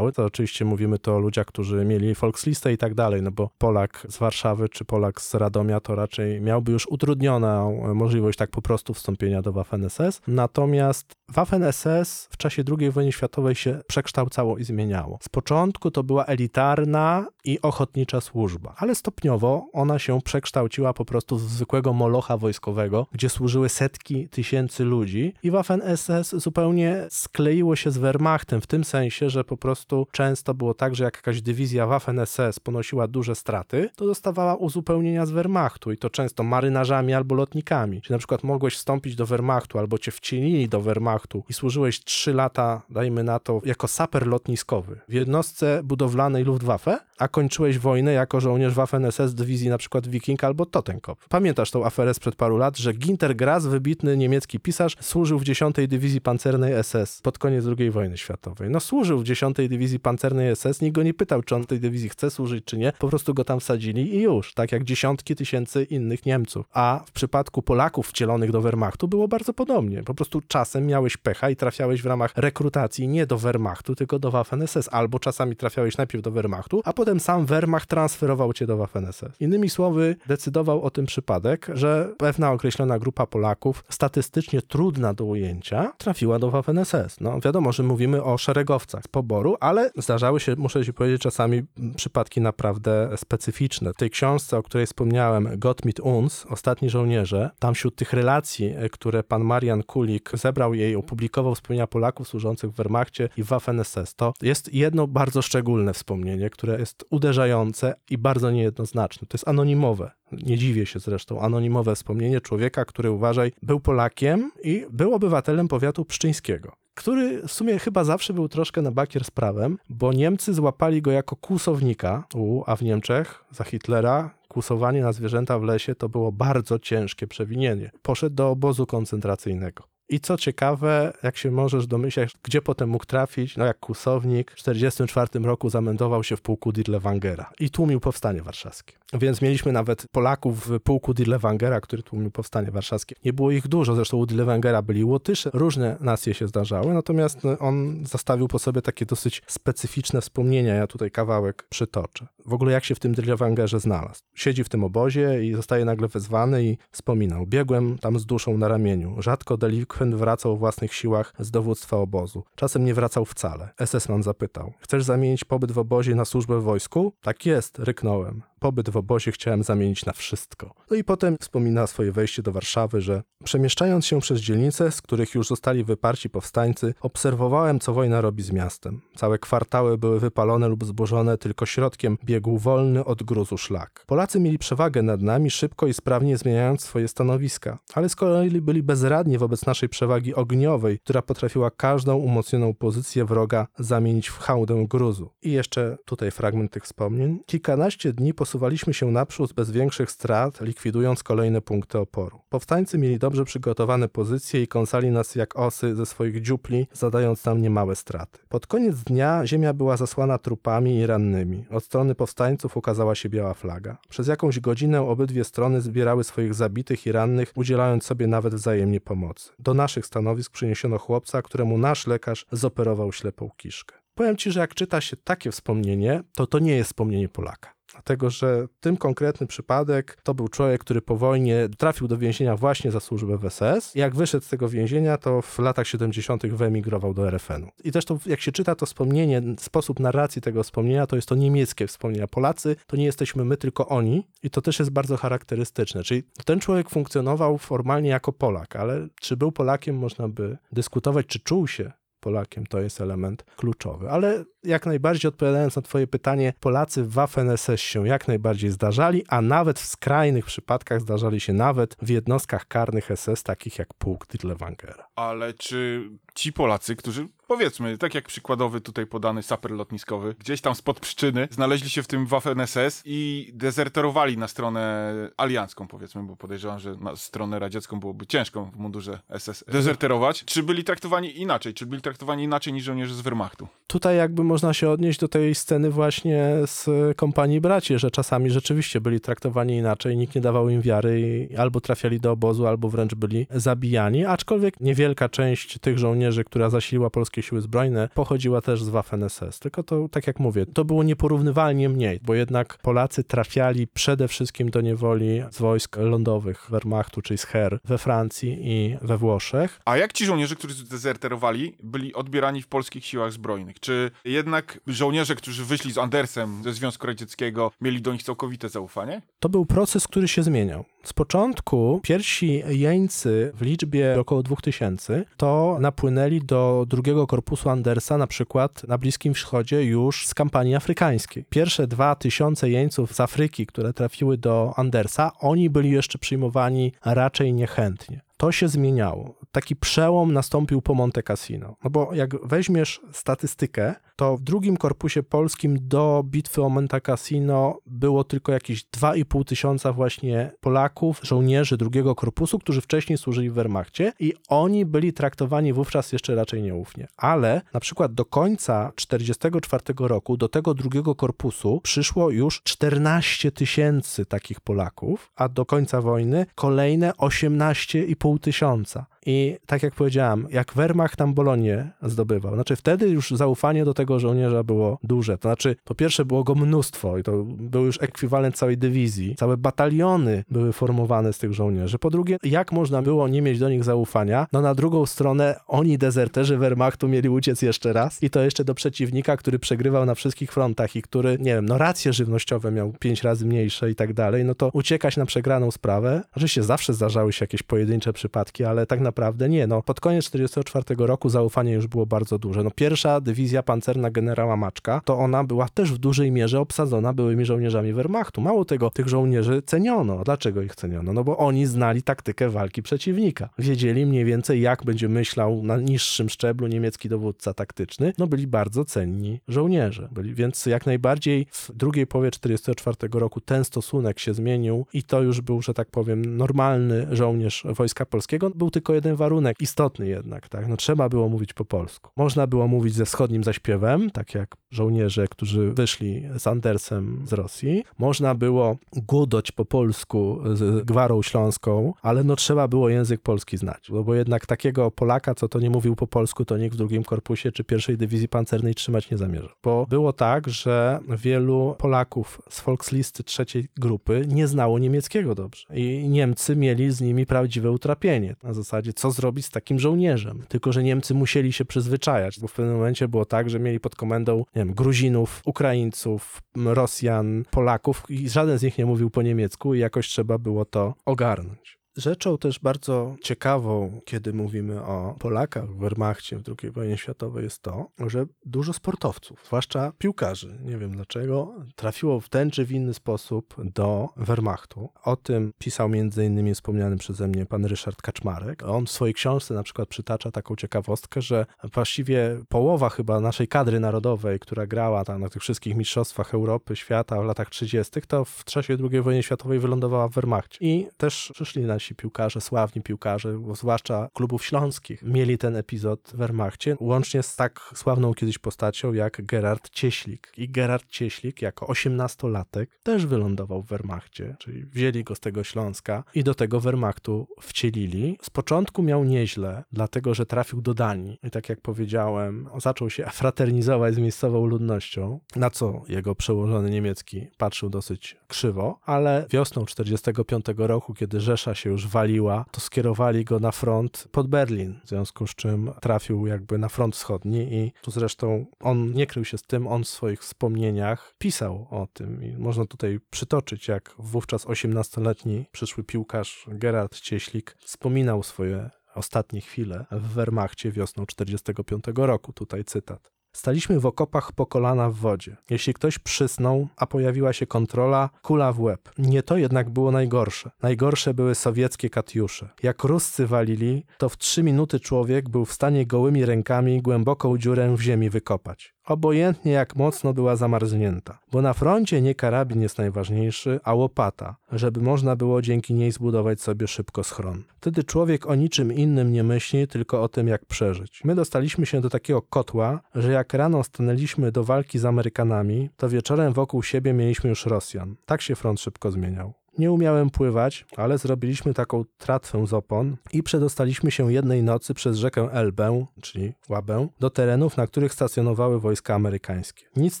S2: To oczywiście mówimy to o ludziach, którzy mieli Volkslistę i tak dalej, no bo Polak z Warszawy czy Polak z Radomia to raczej miałby już utrudnioną możliwość tak po prostu wstąpienia do Waffen-SS. Natomiast Waffen-SS w czasie II wojny światowej się przekształcało i zmieniało. Z początku to była elitarna i ochotnicza służba, ale stopniowo ona się przekształciła po prostu z zwykłego molocha wojskowego, gdzie służyły setki tysięcy ludzi i Waffen-SS zupełnie skleiło się z Wehrmachtem w tym sensie, że po prostu często było tak, że jak jakaś dywizja Waffen-SS ponosiła duże straty, to dostawała uzupełnienia z Wehrmachtu i to często marynarzami albo lotnikami. Czyli na przykład mogłeś wstąpić do Wehrmachtu albo cię wcielili do Wehrmachtu i służyłeś 3 lata, dajmy na to, jako saper lotniskowy w jednostce budowlanej Luftwaffe, a kończyłeś wojnę jako żołnierz Waffen-SS dywizji na przykład Wiking albo Totenkopf. Pamiętasz tą aferę sprzed paru lat, że Ginter Grass, wybitny niemiecki pisarz, służył w 10 Dywizji Pancernej SS pod koniec II wojny światowej. No służył w 10 Dywizji Pancernej SS, nikt go nie pytał, czy on tej dywizji chce służyć, czy nie, po prostu go tam wsadzili i już, tak jak dziesiątki tysięcy innych Niemców. A w przypadku Polaków wcielonych do Wehrmachtu było bardzo podobnie. Po prostu czasem miałeś pecha i trafiałeś w ramach rekrutacji nie do Wehrmachtu, tylko do Waffen-SS, albo czasami trafiałeś najpierw do Wehrmachtu, a potem sam Wehrmacht transferował cię do Waffen-SS. Innymi słowy, decydował o tym przypadek, że pewna określona grupa Polaków, statystycznie trudna do ujęcia, trafiła do Waffen-SS. No wiadomo, że mówimy o szeregowcach z poboru, ale zdarzały się, muszę ci powiedzieć, czasami przypadki naprawdę specyficzne. W tej książce, o której wspomniałem, Gott mit uns, Ostatni żołnierze, tam wśród tych relacji, które pan Marian Kulik zebrał jej, opublikował wspomnienia Polaków służących w Wehrmachcie i w Waffen-SS, to jest jedno bardzo szczególne wspomnienie, które jest uderzające i bardzo niejednoznaczne. To jest anonimowe. Nie dziwię się zresztą. Anonimowe wspomnienie człowieka, który uważaj, był Polakiem i był obywatelem powiatu pszczyńskiego który w sumie chyba zawsze był troszkę na bakier z prawem, bo Niemcy złapali go jako kłusownika, u, a w Niemczech za Hitlera kłusowanie na zwierzęta w lesie to było bardzo ciężkie przewinienie. Poszedł do obozu koncentracyjnego. I co ciekawe, jak się możesz domyślać, gdzie potem mógł trafić, no jak kłusownik, w 1944 roku zamędował się w pułku Dirlewangera i tłumił powstanie warszawskie. Więc mieliśmy nawet Polaków w pułku Dirlewangera, który tłumił powstanie warszawskie. Nie było ich dużo, zresztą u Dirlewangera byli Łotysze, różne nacje się zdarzały, natomiast no, on zostawił po sobie takie dosyć specyficzne wspomnienia, ja tutaj kawałek przytoczę. W ogóle jak się w tym Dirlewangerze znalazł. Siedzi w tym obozie i zostaje nagle wezwany i wspominał. Biegłem tam z duszą na ramieniu. Rzadko delikwent wracał o własnych siłach z dowództwa obozu. Czasem nie wracał wcale. SS-man zapytał. Chcesz zamienić pobyt w obozie na służbę w wojsku? Tak jest, ryknąłem pobyt w obozie chciałem zamienić na wszystko. No i potem wspomina swoje wejście do Warszawy, że przemieszczając się przez dzielnice, z których już zostali wyparci powstańcy, obserwowałem, co wojna robi z miastem. Całe kwartały były wypalone lub zburzone, tylko środkiem biegł wolny od gruzu szlak. Polacy mieli przewagę nad nami, szybko i sprawnie zmieniając swoje stanowiska, ale z kolei byli bezradni wobec naszej przewagi ogniowej, która potrafiła każdą umocnioną pozycję wroga zamienić w hałdę gruzu. I jeszcze tutaj fragment tych wspomnień. Kilkanaście dni po posuwaliśmy się naprzód bez większych strat, likwidując kolejne punkty oporu. Powstańcy mieli dobrze przygotowane pozycje i kąsali nas jak osy ze swoich dziupli, zadając nam niemałe straty. Pod koniec dnia ziemia była zasłana trupami i rannymi. Od strony powstańców ukazała się biała flaga. Przez jakąś godzinę obydwie strony zbierały swoich zabitych i rannych, udzielając sobie nawet wzajemnie pomocy. Do naszych stanowisk przyniesiono chłopca, któremu nasz lekarz zoperował ślepą kiszkę. Powiem ci, że jak czyta się takie wspomnienie, to to nie jest wspomnienie Polaka. Dlatego, że tym konkretny przypadek to był człowiek, który po wojnie trafił do więzienia właśnie za służbę w SS. Jak wyszedł z tego więzienia, to w latach 70. wyemigrował do RFN-u. I zresztą, jak się czyta to wspomnienie, sposób narracji tego wspomnienia, to jest to niemieckie wspomnienia. Polacy to nie jesteśmy my, tylko oni. I to też jest bardzo charakterystyczne. Czyli ten człowiek funkcjonował formalnie jako Polak, ale czy był Polakiem, można by dyskutować, czy czuł się Polakiem, to jest element kluczowy. Ale jak najbardziej odpowiadając na Twoje pytanie, Polacy w Waffen-SS się jak najbardziej zdarzali, a nawet w skrajnych przypadkach zdarzali się nawet w jednostkach karnych SS, takich jak pułk Dirlewangera.
S1: Ale czy ci Polacy, którzy powiedzmy, tak jak przykładowy tutaj podany saper lotniskowy, gdzieś tam spod pszczyny, znaleźli się w tym Waffen-SS i dezerterowali na stronę aliancką, powiedzmy, bo podejrzewam, że na stronę radziecką byłoby ciężko w mundurze SS dezerterować. Czy byli traktowani inaczej? Czy byli traktowani inaczej niż żołnierze z Wehrmachtu?
S2: Tutaj jakby można się odnieść do tej sceny właśnie z kompanii braci, że czasami rzeczywiście byli traktowani inaczej, nikt nie dawał im wiary i albo trafiali do obozu, albo wręcz byli zabijani, aczkolwiek niewielka część tych żołnierzy, która zasiliła polskie siły zbrojne, pochodziła też z Waffen-SS. Tylko to, tak jak mówię, to było nieporównywalnie mniej, bo jednak Polacy trafiali przede wszystkim do niewoli z wojsk lądowych Wehrmachtu, czyli z Her we Francji i we Włoszech.
S1: A jak ci żołnierze, którzy dezerterowali, byli odbierani w polskich siłach zbrojnych? Czy jednak żołnierze, którzy wyszli z Andersem ze Związku Radzieckiego, mieli do nich całkowite zaufanie?
S2: To był proces, który się zmieniał. Z początku pierwsi jeńcy w liczbie około 2000 to napłynęli do drugiego korpusu Andersa, na przykład na Bliskim Wschodzie już z kampanii afrykańskiej. Pierwsze 2000 jeńców z Afryki, które trafiły do Andersa, oni byli jeszcze przyjmowani raczej niechętnie. To się zmieniało. Taki przełom nastąpił po Monte Cassino. No bo jak weźmiesz statystykę, to w drugim korpusie polskim do bitwy o Monte Cassino było tylko jakieś 2,5 tysiąca właśnie Polaków, żołnierzy drugiego korpusu, którzy wcześniej służyli w Wehrmachcie i oni byli traktowani wówczas jeszcze raczej nieufnie. Ale na przykład do końca 1944 roku do tego drugiego korpusu przyszło już 14 tysięcy takich Polaków, a do końca wojny kolejne 18,5 tysiąca. I tak jak powiedziałem, jak Wehrmacht tam Bolonię zdobywał, znaczy wtedy już zaufanie do tego żołnierza było duże. To znaczy, po pierwsze było go mnóstwo i to był już ekwiwalent całej dywizji. Całe bataliony były formowane z tych żołnierzy. Po drugie, jak można było nie mieć do nich zaufania? No na drugą stronę oni, dezerterzy Wehrmachtu, mieli uciec jeszcze raz i to jeszcze do przeciwnika, który przegrywał na wszystkich frontach i który, nie wiem, no racje żywnościowe miał pięć razy mniejsze i tak dalej, no to uciekać na przegraną sprawę. Oczywiście zawsze zdarzały się jakieś pojedyncze przypadki, ale tak naprawdę nie. No, pod koniec 1944 roku zaufanie już było bardzo duże. No, pierwsza dywizja pancerna generała Maczka, to ona była też w dużej mierze obsadzona byłymi żołnierzami Wehrmachtu. Mało tego, tych żołnierzy ceniono. Dlaczego ich ceniono? No bo oni znali taktykę walki przeciwnika. Wiedzieli mniej więcej, jak będzie myślał na niższym szczeblu niemiecki dowódca taktyczny. No byli bardzo cenni żołnierze. Byli, więc jak najbardziej w drugiej połowie 1944 roku ten stosunek się zmienił i to już był, że tak powiem, normalny żołnierz Wojska Polskiego. Był tylko warunek, istotny jednak, tak? No trzeba było mówić po polsku. Można było mówić ze wschodnim zaśpiewem, tak jak żołnierze, którzy wyszli z Andersem z Rosji. Można było gudoć po polsku z Gwarą Śląską, ale no trzeba było język polski znać, no bo jednak takiego Polaka, co to nie mówił po polsku, to nikt w drugim korpusie czy pierwszej dywizji pancernej trzymać nie zamierzał. Bo było tak, że wielu Polaków z Volkslisty trzeciej grupy nie znało niemieckiego dobrze i Niemcy mieli z nimi prawdziwe utrapienie. Na zasadzie, co zrobić z takim żołnierzem? Tylko, że Niemcy musieli się przyzwyczajać, bo w pewnym momencie było tak, że mieli pod komendą, nie wiem, Gruzinów, Ukraińców, Rosjan, Polaków i żaden z nich nie mówił po niemiecku i jakoś trzeba było to ogarnąć. Rzeczą też bardzo ciekawą, kiedy mówimy o Polakach w Wehrmachcie w II wojnie światowej jest to, że dużo sportowców, zwłaszcza piłkarzy, nie wiem dlaczego, trafiło w ten czy w inny sposób do Wehrmachtu. O tym pisał m.in. wspomniany przeze mnie pan Ryszard Kaczmarek. On w swojej książce na przykład przytacza taką ciekawostkę, że właściwie połowa chyba naszej kadry narodowej, która grała tam na tych wszystkich mistrzostwach Europy, świata w latach 30., to w czasie II wojny światowej wylądowała w Wehrmachcie. I też przyszli nasi piłkarze, sławni piłkarze, zwłaszcza klubów śląskich, mieli ten epizod w Wehrmachcie, łącznie z tak sławną kiedyś postacią jak Gerard Cieślik. I Gerard Cieślik jako 18-latek też wylądował w Wehrmachcie, czyli wzięli go z tego Śląska i do tego Wehrmachtu wcielili. Z początku miał nieźle, dlatego że trafił do Danii i tak jak powiedziałem, zaczął się fraternizować z miejscową ludnością, na co jego przełożony niemiecki patrzył dosyć krzywo, ale wiosną 45 roku, kiedy Rzesza się już waliła, to skierowali go na front pod Berlin, w związku z czym trafił jakby na front wschodni i tu zresztą on nie krył się z tym, on w swoich wspomnieniach pisał o tym i można tutaj przytoczyć, jak wówczas 18-letni przyszły piłkarz Gerard Cieślik wspominał swoje ostatnie chwile w Wehrmachcie wiosną 45 roku. Tutaj cytat. Staliśmy w okopach po kolana w wodzie. Jeśli ktoś przysnął, a pojawiła się kontrola, kula w łeb. Nie to jednak było najgorsze. Najgorsze były sowieckie katiusze. Jak Ruscy walili, to w trzy minuty człowiek był w stanie gołymi rękami głęboką dziurę w ziemi wykopać. Obojętnie jak mocno była zamarznięta. Bo na froncie nie karabin jest najważniejszy, a łopata, żeby można było dzięki niej zbudować sobie szybko schron. Wtedy człowiek o niczym innym nie myśli, tylko o tym jak przeżyć. My dostaliśmy się do takiego kotła, że jak rano stanęliśmy do walki z Amerykanami, to wieczorem wokół siebie mieliśmy już Rosjan. Tak się front szybko zmieniał. Nie umiałem pływać, ale zrobiliśmy taką tratwę z opon i przedostaliśmy się jednej nocy przez rzekę Elbę, czyli Łabę, do terenów, na których stacjonowały wojska amerykańskie. Nic z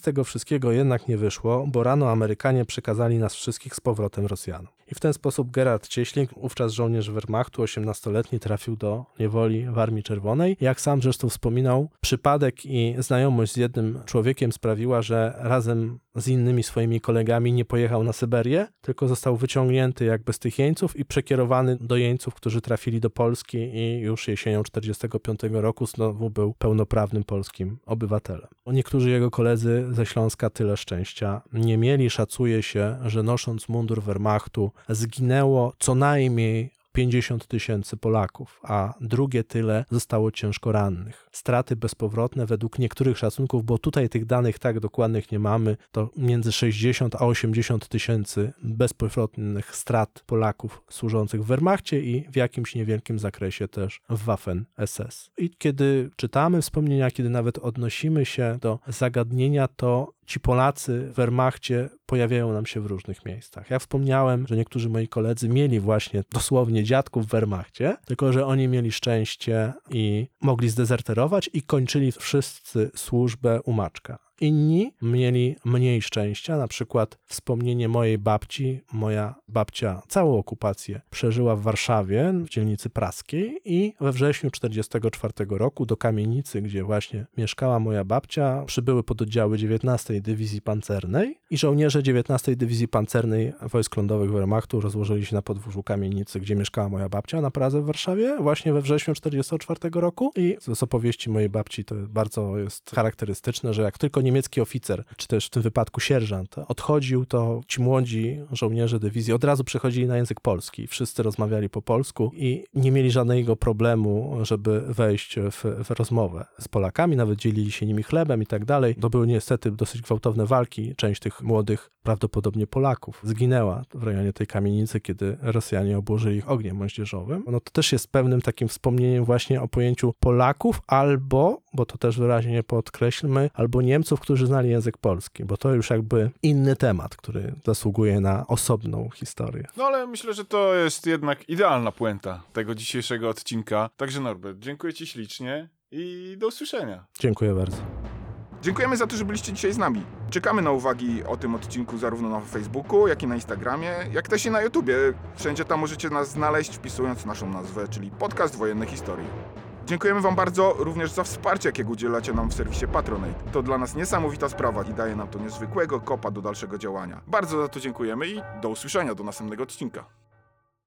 S2: tego wszystkiego jednak nie wyszło, bo rano Amerykanie przekazali nas wszystkich z powrotem Rosjanom. I w ten sposób Gerard Cieślik, wówczas żołnierz Wehrmachtu, 18-letni, trafił do niewoli w Armii Czerwonej. Jak sam zresztą wspominał, przypadek i znajomość z jednym człowiekiem sprawiła, że razem z innymi swoimi kolegami nie pojechał na Syberię, tylko został wyciągnięty jakby z tych jeńców i przekierowany do jeńców, którzy trafili do Polski i już jesienią 45 roku znowu był pełnoprawnym polskim obywatelem. Niektórzy jego koledzy ze Śląska tyle szczęścia nie mieli. Szacuje się, że nosząc mundur Wehrmachtu zginęło co najmniej 50 tysięcy Polaków, a drugie tyle zostało ciężko rannych. Straty bezpowrotne według niektórych szacunków, bo tutaj tych danych tak dokładnych nie mamy, to między 60 a 80 tysięcy bezpowrotnych strat Polaków służących w Wehrmachcie i w jakimś niewielkim zakresie też w Waffen SS. I kiedy czytamy wspomnienia, kiedy nawet odnosimy się do zagadnienia, to ci Polacy w Wehrmachcie pojawiają nam się w różnych miejscach. Ja wspomniałem, że niektórzy moi koledzy mieli właśnie dosłownie dziadków w Wehrmachcie, tylko że oni mieli szczęście i mogli zdezerterować i kończyli wszyscy służbę u Maczka. Inni mieli mniej szczęścia, na przykład wspomnienie mojej babci. Moja babcia całą okupację przeżyła w Warszawie, w dzielnicy praskiej i we wrześniu 1944 roku do kamienicy, gdzie właśnie mieszkała moja babcia, przybyły pododdziały 19 Dywizji Pancernej i żołnierze 19 Dywizji Pancernej Wojsk Lądowych Wehrmachtu rozłożyli się na podwórzu kamienicy, gdzie mieszkała moja babcia na Pradze w Warszawie właśnie we wrześniu 1944 roku i z opowieści mojej babci to bardzo jest charakterystyczne, że jak tylko niemiecki oficer, czy też w tym wypadku sierżant odchodził, to ci młodzi żołnierze dywizji od razu przechodzili na język polski. Wszyscy rozmawiali po polsku i nie mieli żadnego problemu, żeby wejść w, w rozmowę z Polakami, nawet dzielili się nimi chlebem i tak dalej. To były niestety dosyć gwałtowne walki. Część tych młodych, prawdopodobnie Polaków, zginęła w rejonie tej kamienicy, kiedy Rosjanie obłożyli ich ogniem moździerzowym. No to też jest pewnym takim wspomnieniem właśnie o pojęciu Polaków albo, bo to też wyraźnie podkreślmy, albo Niemców, którzy znali język polski, bo to już jakby inny temat, który zasługuje na osobną historię.
S1: No ale myślę, że to jest jednak idealna puenta tego dzisiejszego odcinka. Także Norbert, dziękuję Ci ślicznie i do usłyszenia.
S2: Dziękuję bardzo.
S1: Dziękujemy za to, że byliście dzisiaj z nami. Czekamy na uwagi o tym odcinku zarówno na Facebooku, jak i na Instagramie, jak też i na YouTubie. Wszędzie tam możecie nas znaleźć, wpisując naszą nazwę, czyli Podcast Wojenne Historie. Dziękujemy Wam bardzo również za wsparcie, jakiego udzielacie nam w serwisie Patronate. To dla nas niesamowita sprawa i daje nam to niezwykłego kopa do dalszego działania. Bardzo za to dziękujemy i do usłyszenia do następnego odcinka.